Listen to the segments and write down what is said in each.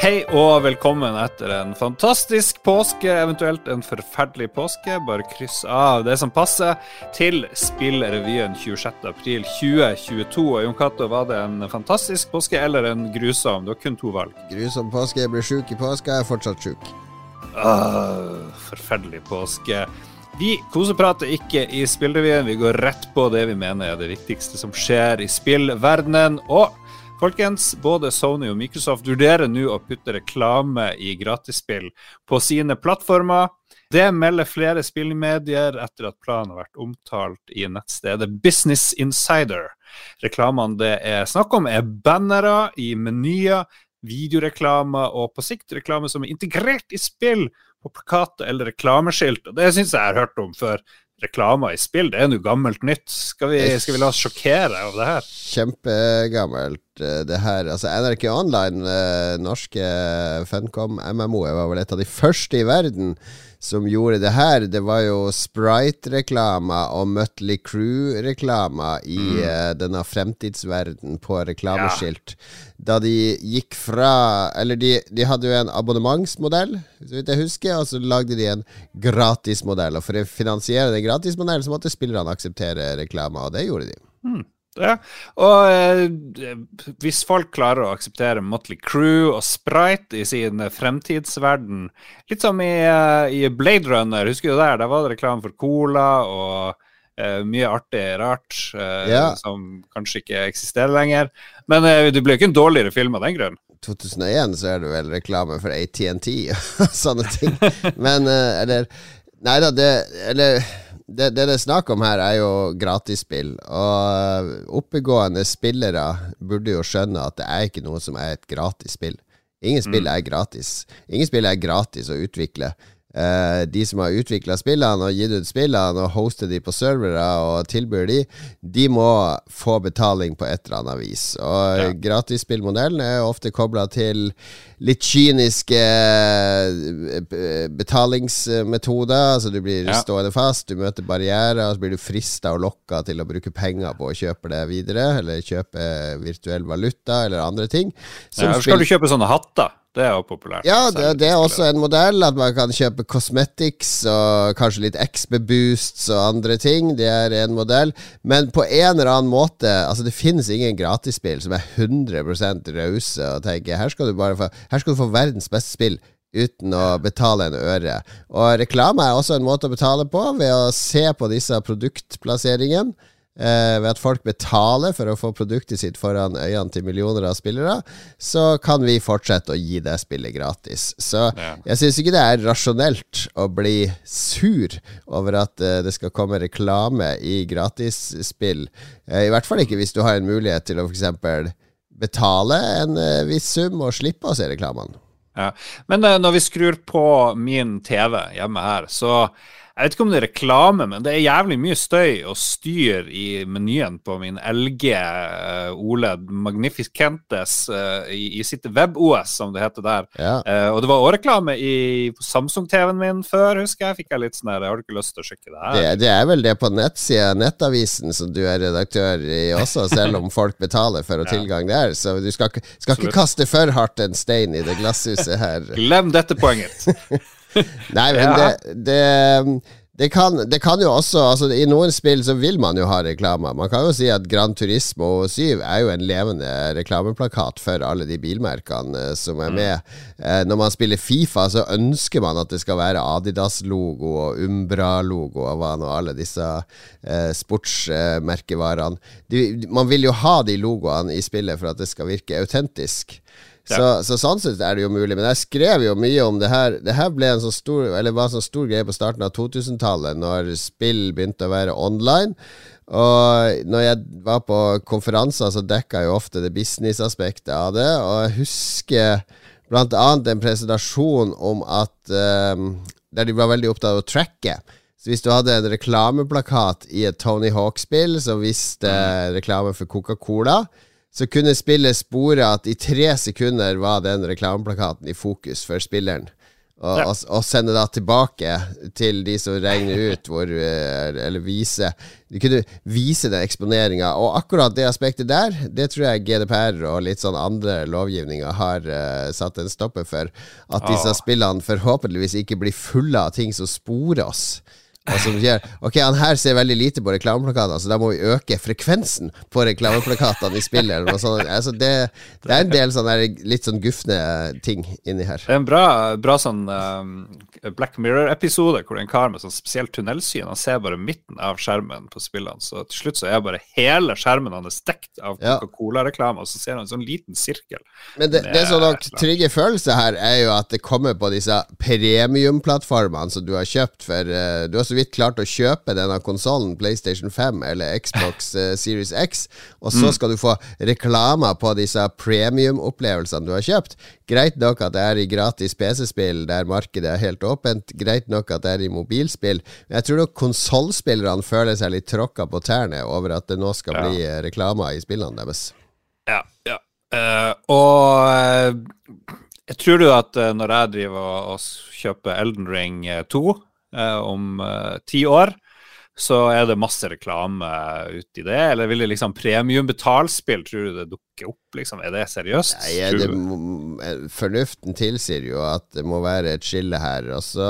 Hei og velkommen etter en fantastisk påske, eventuelt en forferdelig påske. Bare kryss av det som passer til Spillrevyen 26.4.2022. Og Jon Cato, var det en fantastisk påske eller en grusom? Du har kun to valg. Grusom påske. Jeg ble sjuk i påska, jeg er fortsatt sjuk. Ah, forferdelig påske. Vi koseprater ikke i Spillrevyen, vi går rett på det vi mener er det viktigste som skjer i spillverdenen. Og Folkens, både Sony og Microsoft vurderer nå å putte reklame i gratisspill på sine plattformer. Det melder flere spillmedier etter at planen har vært omtalt i nettstedet Business Insider. Reklamene det er snakk om, er bannere i menyer, videoreklamer og på sikt reklame som er integrert i spill på plakater eller reklameskilt. Og Det syns jeg jeg har hørt om før reklamer i spill, det er noe gammelt nytt. Skal vi, skal vi la oss sjokkere av det her? Kjempegammelt, eh, det her. Altså NRK Online, eh, norske Funcom MMO, var vel et av de første i verden som gjorde det her. Det var jo Sprite-reklama og Mutley Crew-reklama i mm. uh, denne fremtidsverden på reklameskilt. Ja. Da de gikk fra Eller de, de, hadde jo en abonnementsmodell, så vidt jeg husker, og så lagde de en gratismodell. Og for å finansiere den gratismodellen så måtte spillerne akseptere reklama, og det gjorde de. Mm. Ja. Og eh, hvis folk klarer å akseptere Motley Crew og Sprite i sin fremtidsverden Litt som i, uh, i Blade Runner, husker du der? Der var det reklame for cola og eh, mye artig rart eh, ja. som kanskje ikke eksisterer lenger. Men det blir jo ikke en dårligere film av den grunn. 2001 så er det vel reklame for ATNT og sånne ting. Men eller Nei da, det Eller det, det det er snakk om her, er jo gratisspill. Og oppegående spillere burde jo skjønne at det er ikke noe som er et gratisspill. Ingen spill mm. er gratis. Ingen spill er gratis å utvikle. Uh, de som har utvikla spillene og gitt ut spillene og hostet de på servere og tilbyr de, de må få betaling på et eller annet vis. Og ja. gratisspillmodellen er ofte kobla til litt kyniske uh, betalingsmetoder. Altså du blir ja. stående fast, du møter barrierer, og så blir du frista og lokka til å bruke penger på å kjøpe det videre, eller kjøpe virtuell valuta eller andre ting. Ja, skal du kjøpe sånne hatter? Det er jo populært. Ja, det, det, er også en modell. At man kan kjøpe cosmetics og kanskje litt XB-boosts og andre ting. Det er en modell. Men på en eller annen måte Altså, det finnes ingen gratisspill som er 100% rause og tenker her skal, du bare få, her skal du få verdens beste spill uten å betale en øre. Og reklame er også en måte å betale på, ved å se på disse produktplasseringene eh, ved at folk betaler for å få produktet sitt foran øynene til millioner av spillere, så kan vi fortsette å gi det spillet gratis. Så jeg syns ikke det er rasjonelt å bli sur over at eh, det skal komme reklame i gratisspill. Eh, I hvert fall ikke hvis du har en mulighet til å f.eks. betale en eh, viss sum og slippe å se reklamene. Ja. Men eh, når vi skrur på min TV hjemme her, så jeg vet ikke om det er reklame, men det er jævlig mye støy og styr i menyen på min LG uh, OLED Magnificentes uh, i, i, sitt WebOS, som det heter der. Ja. Uh, og det var òg reklame i Samsung-TV-en min før, husker jeg. Fikk jeg litt sånn her har du ikke lyst til å sjekke det her? Det, det er vel det på nettsida, Nettavisen, som du er redaktør i også, selv om folk betaler for å ha tilgang der. Så du skal, skal ikke kaste for hardt en stein i det glasshuset her. Glem dette poenget. Nei, men ja. det, det, det, kan, det, kan, jo også altså, I noen spill så vil man jo ha reklamer. Man kan jo si at Gran Turismo 7 er jo en levende reklameplakat for alle de bilmerkene eh, som er mm. med. Mm. når man spiller Fifa, så ønsker man at det skal være Adidas-logo og Umbra-logo og hva nå alle disse eh, sportsmerkevarene. man vil jo ha de logoene i spillet for at det skal virke autentisk. Så, så, sånn sett er det jo mulig. Men jeg skrev jo mye om det her. Det her ble en så stor Eller var en så stor greie på starten av 2000-tallet, når spill begynte å være online. Og når jeg var på konferanser, så dekka jeg jo ofte det businessaspektet av det. Og jeg husker annet en presentasjon om at um, Der de var veldig opptatt av å tracke. Så hvis du hadde en reklameplakat i et Tony Hawk-spill som viste mm. reklame for Coca-Cola, så kunne spillet spore at i tre sekunder var den reklameplakaten i fokus for spilleren. Og, ja. og, og, sende da tilbake til de som regner ut hvor eh, Eller vise De kunne vise den eksponeringa. Og akkurat det aspektet der, det tror jeg GDPR og litt sånn andre lovgivninger har uh, satt en stopper for. At disse ah. spillene forhåpentligvis ikke blir fulle av ting som sporer oss. Altså, ok, han her ser veldig lite på reklameplakatene, så da må vi øke frekvensen på reklameplakatene i spillet. og sånn. Altså, det, det, er en del sånne litt sånn gufne ting inni her. Det er en bra, bra sånn um, Black Mirror-episode hvor det er en kar med sånn spesielt tunnelsyn. Han ser bare midten av skjermen på spillene, så til slutt så er bare hele skjermen hans dekt av Coca-Cola-reklame, og så ser han en sånn liten sirkel. Men det, det som nok trygge følelser her, er jo at det kommer på disse premiumplattformene som du har kjøpt for uh, Du har så vidt klart å kjøpe denne konsollen, PlayStation 5 eller Xbox uh, Series X, og så mm. skal du få reklamer på disse premium-opplevelsene du har kjøpt. Greit nok at det er i gratis PC-spill der markedet er helt åpent, greit nok at det er i mobilspill, men jeg tror nok konsollspillerne føler seg litt tråkka på tærne over at det nå skal ja. bli reklame reklamer i spillene deres. Ja, ja. Uh, og uh, jeg tror du at uh, når jeg driver og, og kjøper Elden Ring 2 Eh, om eh, ti år, så er det masse reklame uti det? Eller vil det liksom premiumbetalspill, tror du det dukker opp? Liksom? Er det seriøst? Nei, det, må, fornuften tilsier jo at det må være et skille her. Og så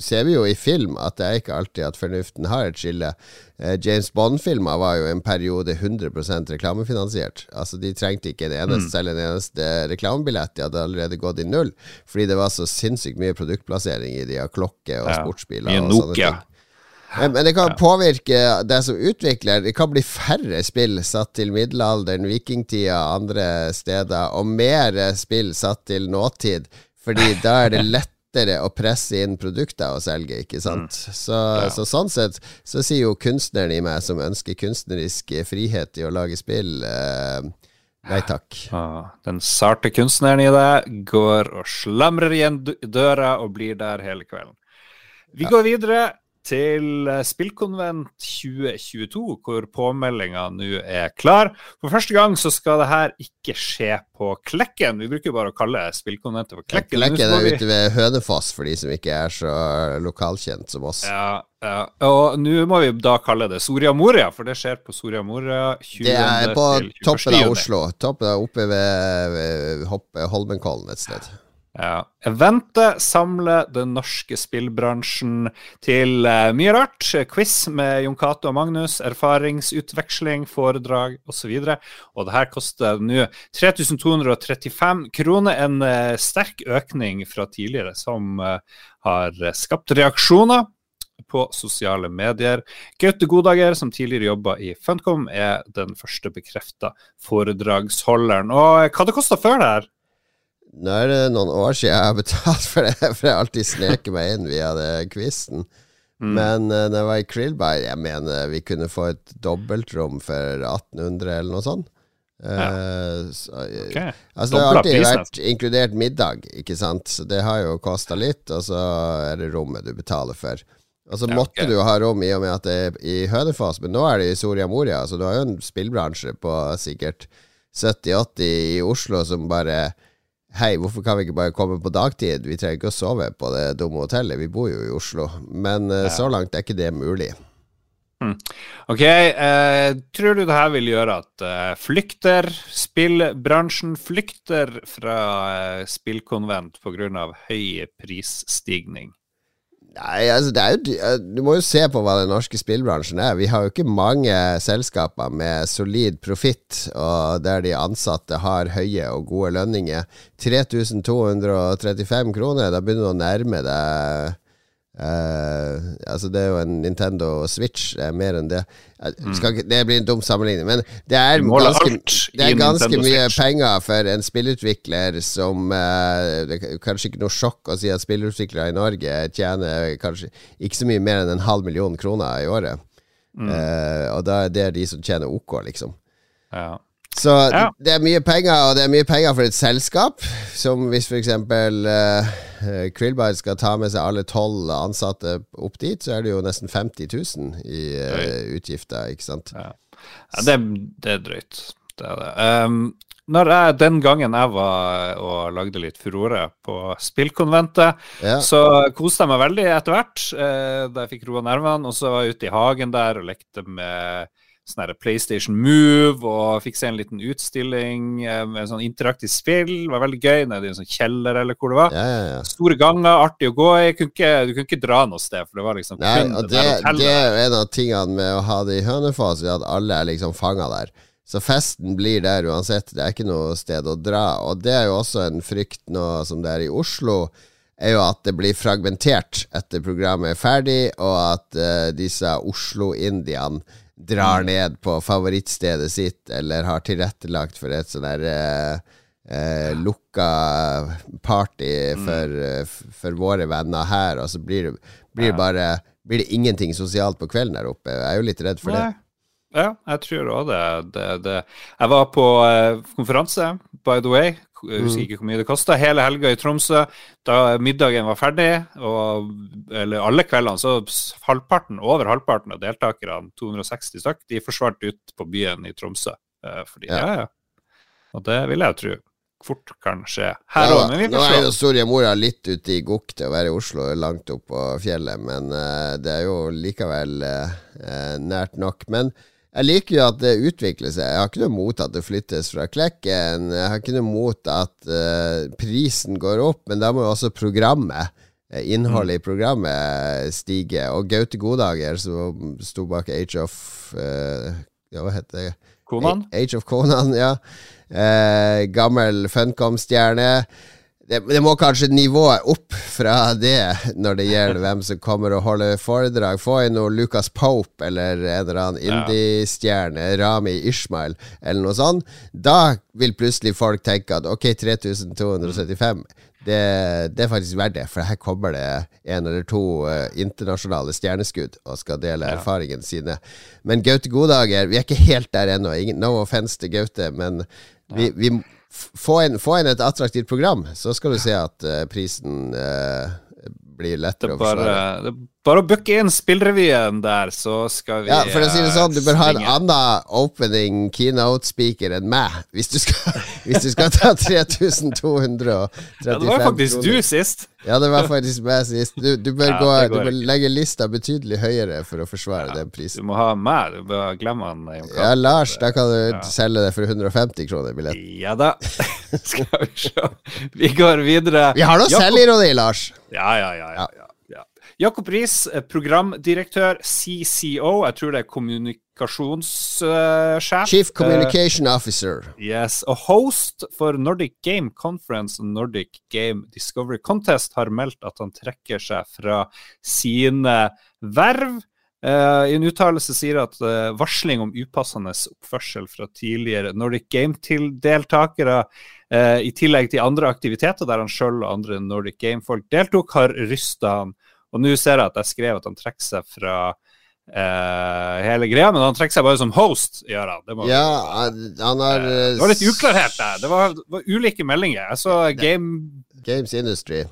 ser vi jo i film at det er ikke alltid at fornuften har et skille. James Bond-filmer var jo en periode 100% reklamefinansiert. Altså De trengte ikke en eneste, mm. selv en eneste reklamebillett. De hadde allerede gått i null, fordi det var så sinnssykt mye produktplassering i de av klokke og ja, sportsbiler. Mye Nokia. Men det kan påvirke det som utvikler. Det kan bli færre spill satt til middelalderen, vikingtida, andre steder, og mer spill satt til nåtid. Fordi da er det lett å presse inn produkter og selge, ikke sant. Mm. Så, ja. så, sånn sett så sier jo kunstneren i meg, som ønsker kunstnerisk frihet i å lage spill, eh, nei takk. Ah, den sarte kunstneren i deg går og slamrer igjen døra og blir der hele kvelden. Vi ja. går videre til eh, Spillkonvent 2022, hvor påmeldinga nå er klar. For første gang så skal det her ikke skje på Klekken. Vi bruker bare å kalle Spillkonventet for Klekken. Ja, klekken er ute ved Hønefoss, for de som ikke er så lokalkjent som oss. Ja, ja. Og nå må vi da kalle det Soria Moria, for det skjer på Soria Moria 20. Det er på toppen av Oslo. Toppen av oppe ved, ved Holmenkollen et sted. Ja. Eventet samler den norske spillbransjen til uh, mye rart. Quiz med Jon Cato og Magnus, erfaringsutveksling, foredrag osv. Og, og det her koster nå 3235 kroner, en uh, sterk økning fra tidligere, som uh, har skapt reaksjoner på sosiale medier. Gaute Godager, som tidligere jobba i Funcom, er den første bekrefta foredragsholderen. Og hva det kosta før det her? Nå er det noen år siden jeg har betalt for det, for jeg alltid sneker meg inn via det quizen. Mm. Men uh, jeg var i Krillby, jeg mener vi kunne få et dobbeltrom for 1800 eller noe sånt. Uh, så, eh, okay. Altså, det har alltid vært inkludert middag, ikke sant. Så det har jo kosta litt, og så er det rommet du betaler for. Og så ja, måtte okay. du ha rom i og med at det er i Hønefoss, men nå er det i Soria Moria, så du har jo en spillbransje på sikkert 70-80 i Oslo som bare Hei, hvorfor kan vi ikke bare komme på dagtid? Vi trenger ikke å sove på det dumme hotellet, vi bor jo i Oslo. Men uh, så langt er ikke det mulig. Hmm. Ok, uh, tror du det her vil gjøre at uh, flykter spillbransjen flykter fra spillkonvent pga. høy prisstigning? Nei, altså det er jo Du må jo se på hva den norske spillbransjen er. Vi har jo ikke mange selskaper med solid profitt, og der de ansatte har høye og gode lønninger. 3235 kroner, da begynner du å nærme deg Uh, altså Det er jo en Nintendo Switch, det er mer enn det. Mm. Ikke, det blir en dum sammenligning, men det er ganske, det er ganske mye penger for en spillutvikler som uh, Det er kanskje ikke noe sjokk å si at spillutviklere i Norge tjener kanskje ikke så mye mer enn en halv million kroner i året. Mm. Uh, og da er det de som tjener OK, liksom. Ja. Så ja. det er mye penger, og det er mye penger for et selskap. Som hvis f.eks. Uh, Krillbite skal ta med seg alle tolv ansatte opp dit, så er det jo nesten 50 000 i uh, utgifter, ikke sant? Ja, ja det, det, er drøyt. Det er det. Um, når jeg, den gangen jeg var og lagde litt furore på spillkonventet, ja. så koste jeg meg veldig etter hvert, Uh, da jeg fikk roa nervene. Og så var jeg ute i hagen der og lekte med sånn PlayStation Move og fikk se en liten utstilling eh, med sånn interaktivt spill. Det var veldig gøy nede i en sånn kjeller eller hvor det var. Ja, ja, ja. Store ganger, artig å gå i. Du kunne ikke dra noe sted, for det var liksom Nei, og det, det, er jo en av tingene med å ha det i Hønefoss, at alle er liksom fanga der. Så festen blir der uansett. Det er ikke noe sted å dra. Og det er jo også en frykt nå som det er i Oslo er jo at det blir fragmentert etter programmet er ferdig, og at uh, disse Oslo-indiene drar mm. ned på favorittstedet sitt, eller har tilrettelagt for et sånn der eh, eh, lukka party mm. for, mm. for, våre venner her, og så blir det, blir det bare blir det ingenting sosialt på kvelden der oppe. Jeg er jo litt redd for Nei. det. Ja, jeg tror òg det, det, det, Jeg var på eh, konferanse, by the way. Jeg husker mm. ikke hvor mye det kosta. Hele helga i Tromsø. Da middagen var ferdig, og, eller alle kveldene, så halvparten, over halvparten av deltakerne, 260 stykk, de forsvant ut på byen i Tromsø. Eh, fordi, ja. ja, ja. Og det vil jeg jo tro fort kan skje her òg. Ja, nå er jo Soria Moria litt ute i gokk til å være i Oslo, langt opp på fjellet, men uh, det er jo likevel uh, nært nok. Men jeg liker jo at det utvikler seg. Jeg har ikke noe mot at det flyttes fra Klekken. Jeg har ikke noe mot at uh, prisen går opp, men da må jo også programmet, innholdet innholdet i programmet, stige. Og Gaute Godager, som sto bak Age of uh, hva heter det? Conan? Age of Conan, ja. Uh, gammel Funcom-stjerne det, det, må kanskje nivået opp fra det når det gjelder hvem som kommer og holder foredrag. Få inn noe Lucas Pope eller en eller annen indie-stjerne, Rami Ishmael eller noe sånt. Da vil plutselig folk tenke at ok, 3275 det, det, er faktisk verdt det, for her kommer det en eller to uh, internasjonale stjerneskudd og skal dele ja. erfaringene sine. Men Gaute Godager, vi er ikke helt der ennå. No offense til Gaute, men vi, vi, få inn, få inn, et attraktivt program, så skal du se at uh, prisen uh, blir lettere å forsvare. Det er bare å booke inn spillrevyen der, så skal vi Ja, for å si det sånn, du bør ha en annen opening keynote-speaker enn meg, hvis du skal, hvis du skal ta 3235 Ja, det var faktisk kroner. du sist. Ja, det var faktisk meg sist. Du, du, bør, ja, gå, du bør, legge lista betydelig høyere for å forsvare ja, den prisen. Du må ha meg, du bør glemme han. Ja, Lars, da kan du ja. selge det for 150 kroner billett. Ja da. skal vi se. Vi går videre. Vi har noe selvironi, Lars. Ja, ja. ja, ja. Jakob Riis, eh, programdirektør, CCO, jeg tror det er kommunikasjonssjef. Chief Communication uh, Officer. Yes, Og host for Nordic Game Conference og Nordic Game Discovery Contest har meldt at han trekker seg fra sine verv. Uh, I en uttalelse sier at uh, varsling om upassende oppførsel fra tidligere Nordic Game-deltakere, uh, i tillegg til andre aktiviteter der han sjøl og andre Nordic Game-folk deltok, har rysta han og nå ser jeg at jeg skrev at han trekker seg fra eh, hele greia, men han trekker seg bare som host, gjør han. Det, må, ja, han har eh, det var litt uklarhet der. Det var, var ulike meldinger. Jeg så Game Games Industry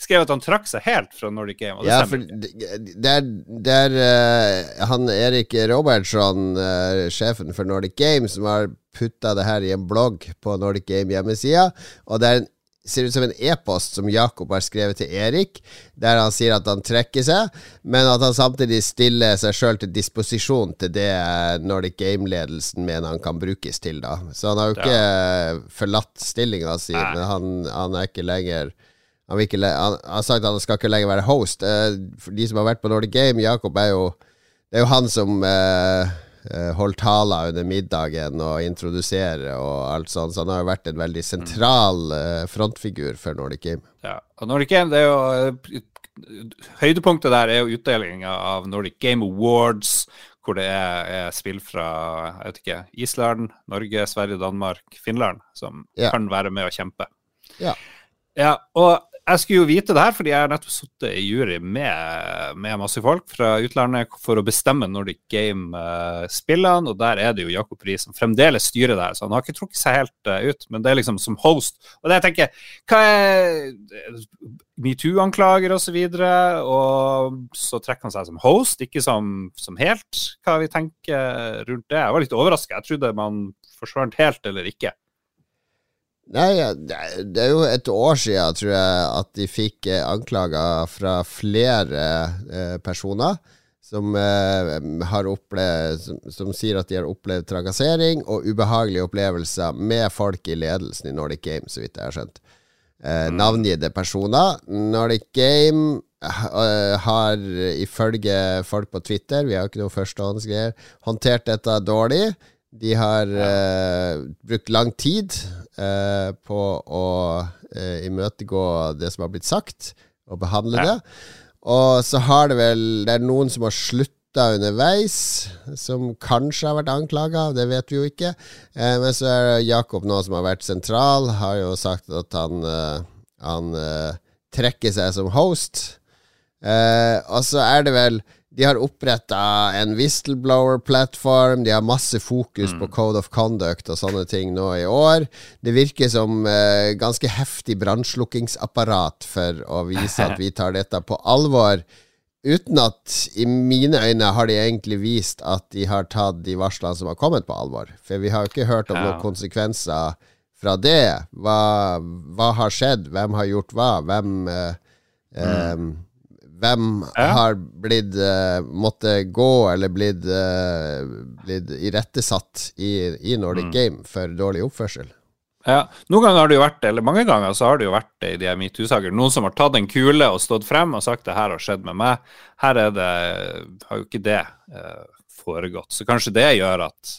skrev at han trakk seg helt fra Nordic Game. ja, for der, der er uh, han Erik Robertsson, uh, sjefen for Nordic Game, som har putta det her i en blogg på Nordic Game hjemmesida. Og det er en ser ut som en e-post som Jakob har skrevet til Erik, der han sier at han trekker seg, men at han samtidig stiller seg sjøl til disposisjon til det Nordic Game-ledelsen mener han kan brukes til. da Så han har jo ikke ja. forlatt stillinga si, men han, han, er ikke lenger han, ikke, han, har sagt at han skal ikke lenger være host. Eh, for de som har vært på Nordic Game, Jakob er jo Det er jo han som eh, Eh, holdt taler under middagen og introdusere og alt sånt. Så han har jo vært en veldig sentral uh, frontfigur for Nordic Game. Ja, og Nordic Game, det er jo eh, Høydepunktet der er jo utdelinga av Nordic Game Awards, hvor det er, er, spill fra jeg vet ikke, Island, Norge, Sverige, Danmark, Finland som ja. kan være med å kjempe. Ja. ja og jeg skulle jo vite det her, fordi jeg har nettopp sittet i jury med, med, masse folk fra utlandet for å bestemme Nordic Game-spillene, og der er det jo Jakob Rie som fremdeles styrer det her, så han har ikke trukket seg helt uh, ut. Men det er liksom som host. Og det jeg tenker, hva er metoo-anklager osv., og, så videre, og så trekker han seg som host, ikke som, som helt. Hva vi tenker rundt det? Jeg var litt overraska. Jeg trodde man forsvant helt eller ikke. Nei, det er jo et år siden, tror jeg, at de fikk eh, anklager fra flere eh, personer som, eh, har opplevd, som, som, sier at de har opplevd trakassering og ubehagelige opplevelser med folk i ledelsen i Nordic Game, så vidt jeg har skjønt. Eh, mm. navngitte personer. Nordic Game har ifølge folk på Twitter, vi har ikke noe førstehåndsgreier, håndtert dette dårlig. De har uh, brukt lang tid uh, på å uh, imøtegå det som har blitt sagt, og behandle ja. det. Og så har det vel Det er noen som har slutta underveis, som kanskje har vært anklaga, det vet vi jo ikke. men så er det Jakob nå som har vært sentral, har jo sagt at han, han trekker seg som host. og så er det vel de har oppretta en whistleblower-plattform. De har masse fokus mm. på code of conduct og sånne ting nå i år. Det virker som eh, ganske heftig brannslukkingsapparat for å vise at vi tar dette på alvor. Uten at, i mine øyne, har de egentlig vist at de har tatt de varslene som har kommet, på alvor. For vi har jo ikke hørt om noen konsekvenser fra det. Hva, hva, har skjedd? Hvem har gjort hva? Hvem uh, um, hvem ja. har blitt uh, måtte gå eller blitt, uh, blitt irettesatt i, i Nordic mm. Game for dårlig oppførsel? Ja, Noen ganger har det jo vært eller mange ganger så har det jo vært i de metoo-saker. noen som har tatt en kule og stått frem og sagt det her har skjedd med meg. Her er det, har jo ikke det uh, foregått. Så kanskje det gjør at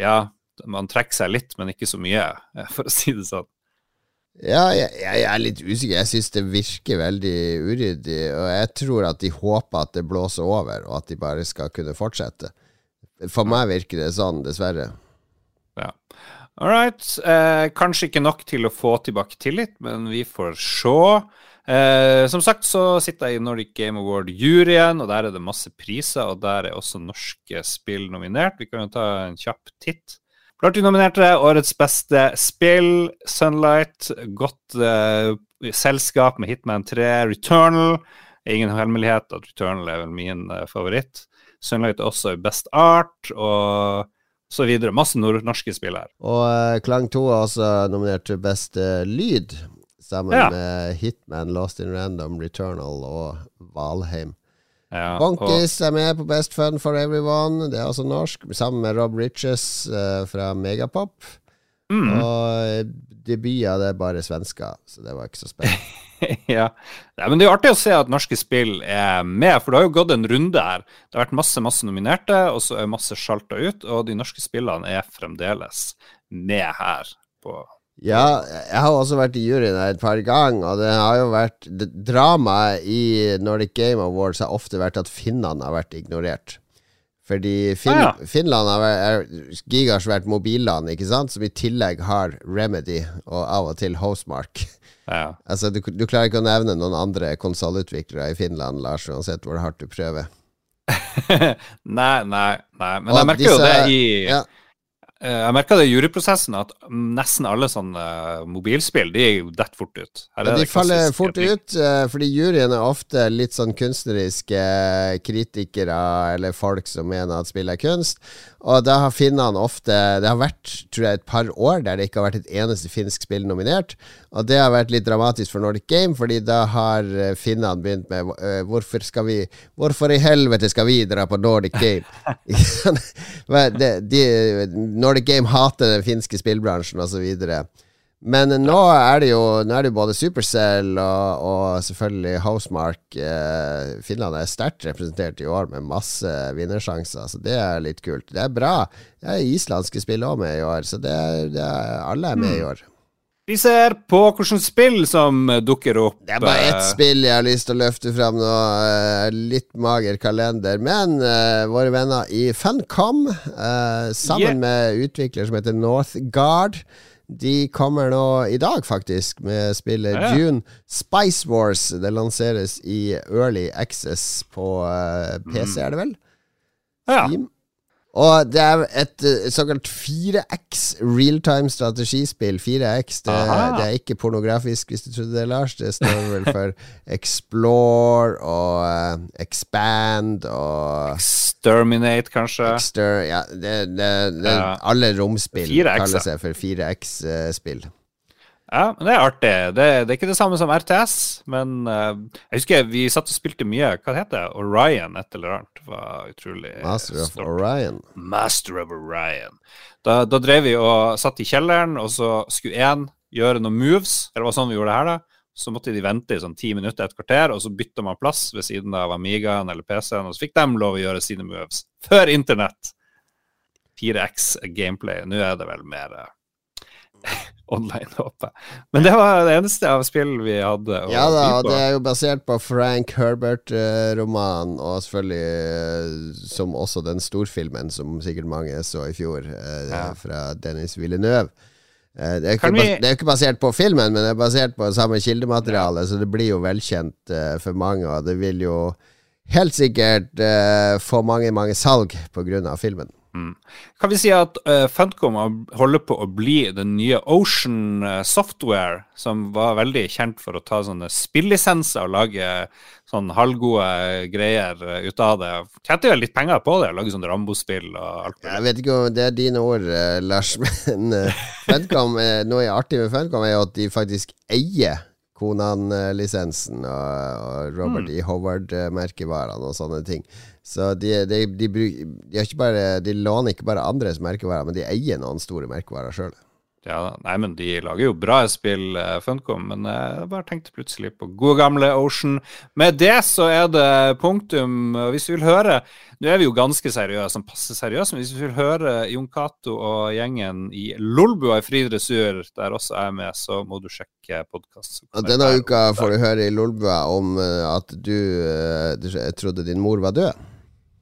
ja, man trekker seg litt, men ikke så mye, for å si det sånn. Ja, jeg, jeg, er litt usikker. Jeg syns det virker veldig uryddig. Og jeg tror at de håper at det blåser over, og at de bare skal kunne fortsette. For meg virker det sånn, dessverre. Ja. All right. Eh, kanskje ikke nok til å få tilbake tillit, men vi får se. Eh, som sagt så sitter jeg i Nordic Game Award-juryen, og der er det masse priser. Og der er også norske spill nominert. Vi kan jo ta en kjapp titt. Blant de nominerte årets beste spill, Sunlight, godt uh, selskap med Hitman 3, Returnal. Ingen hemmelighet at Returnal er vel min uh, favoritt. Sunlight er også i Best Art og så videre. Masse norske spill her. Og uh, Klang 2 er også nominert til beste lyd, sammen ja. med Hitman, Lost in Random, Returnal og Valheim. Ja, Bonkis er med på Best Fun for Everyone. Det er altså norsk, sammen med Rob Riches uh, fra Megapop. Mm. Og debuter det er bare svensker, så det var ikke så spennende. ja. ja. men det er jo artig å se at norske spill er med, for det har jo gått en runde her. Det har vært masse masse nominerte, og så er masse sjalta ut, og de norske spillene er fremdeles med her på ja, jeg har også vært i juryen her et par ganger, og det har jo vært Dramaet i Nordic Game Awards har ofte vært at finnene har vært ignorert. Fordi fin ah, ja. Finland er gigasvært mobilland, ikke sant, som i tillegg har Remedy og av og til Hostmark. Ja. altså, du, du, klarer ikke å nevne noen andre konsollutviklere i Finland, Lars, uansett hvor hardt du prøver. nei, nei, nei. Men og jeg merker disse, jo det i ja. Eh, jeg merka det i juryprosessen at nesten alle sånne mobilspill de er jo detter fort ut. Ja, de faller fort ut, uh, fordi juryen er ofte litt sånn kunstneriske kritikere eller folk som mener at spill er kunst. Og da har finnene ofte Det har vært tror jeg, et par år der det ikke har vært et eneste finsk spill nominert. Og det har vært litt dramatisk for Nordic Game, fordi da har eh, finnene begynt med uh, Hvorfor skal vi Hvorfor i helvete skal vi dra på Nordic Game? de, de, Nordic Game hater den finske spillbransjen, osv. Men nå er det jo er det både Supercell og, og selvfølgelig Housemark. Eh, Finland er sterkt representert i år med masse vinnersjanser, så det er litt kult. Det er bra. Det er islandske spill òg med i år, så det er, det er, alle er med i mm. år. Vi ser på hvilke spill som dukker opp. Det er bare ett eh, spill jeg har lyst til å løfte fram nå. Eh, litt mager kalender. Men uh, våre venner i Funcom, uh, sammen yeah. med utvikler som heter Northgard de kommer nå i dag, faktisk, med spillet ja, ja. June Spice Wars. Det lanseres i Early Access på uh, eh, PC, mm. er det vel? Ja. Steam. Og det er et uh, såkalt 4X realtime strategispill. 4X det, det, er ikke pornografisk, hvis du trodde det, Lars. Det står vel for Explore og uh, Expand og Exterminate, kanskje. Exter, ja, det, det, ja. Alle romspill kaller seg for 4X-spill. Ja, men det er artig. Det, det, er ikke det samme som RTS, men uh, jeg husker vi satt og spilte mye. Hva heter det? Orion, et eller annet. Det var utrolig Master of stort. Orion. Master of Orion. Da, da, drev vi og satt i kjelleren, og så skulle én gjøre noen moves. Eller det var sånn vi gjorde det her, da. Så måtte de vente i sånn ti minutter, et kvarter, og så bytta man plass ved siden av Amigaen eller PC-en, og så fikk de lov å gjøre sine moves. Før internett! 4X gameplay. Nå er det vel mer uh, online, håper jeg. Men det var det eneste av spill vi hadde. ja da, og det er jo basert på Frank Herbert-romanen, og selvfølgelig uh, som også den storfilmen som sikkert mange så i fjor, uh, ja. fra Dennis Villeneuve. Det er, vi... det er, ikke basert på filmen, men det er basert på samme kildemateriale, ja. så det blir jo velkjent for mange, og det vil jo helt sikkert få mange, mange salg på grunn av filmen. Mm. Kan vi si at uh, Funcom holder på å bli den nye Ocean uh, Software, som var veldig kjent for å ta sånne spillisenser og lage sånn halvgode greier uh, ut av det. Tjente jo litt penger på det, lage sånn Rambo-spill og alt det Jeg vet ikke om det er dine ord, Lars, men Funcom, noe artig med Funcom er jo at de faktisk eier Konan-lisensen og, og Robert mm. E. Howard-merkevarene og sånne ting. Så de, de, de, de, bare, de låner ikke bare andres merkevarer, men de eier noen store merkevarer sjøl. Ja, nei, men de lager jo bra spill, uh, Funcom, men jeg bare tenkte plutselig på gode gamle Ocean. Med det så er det punktum. Hvis du vil høre Nå er vi jo ganske seriøse, sånn passer seriøse, men hvis du vil høre Jon Cato og gjengen i Lolbua i fri dressur, der også jeg er med, så må du sjekke podkasten. Denne uka får du høre i Lolbua om uh, at du, du trodde din mor var død.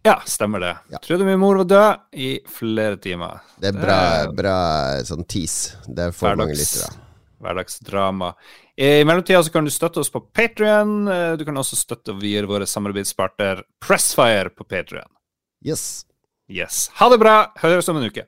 Ja, stemmer det. Ja. Trodde min mor var død i flere timer. Det er bra, bra sånn tease. Det er for mange lyttere. Hverdagsdrama. I mellomtida så kan du støtte oss på Patrion. Du kan også støtte via våre samarbeidspartner Pressfire på Patrion. Yes. yes. Ha det bra. Høres om en uke.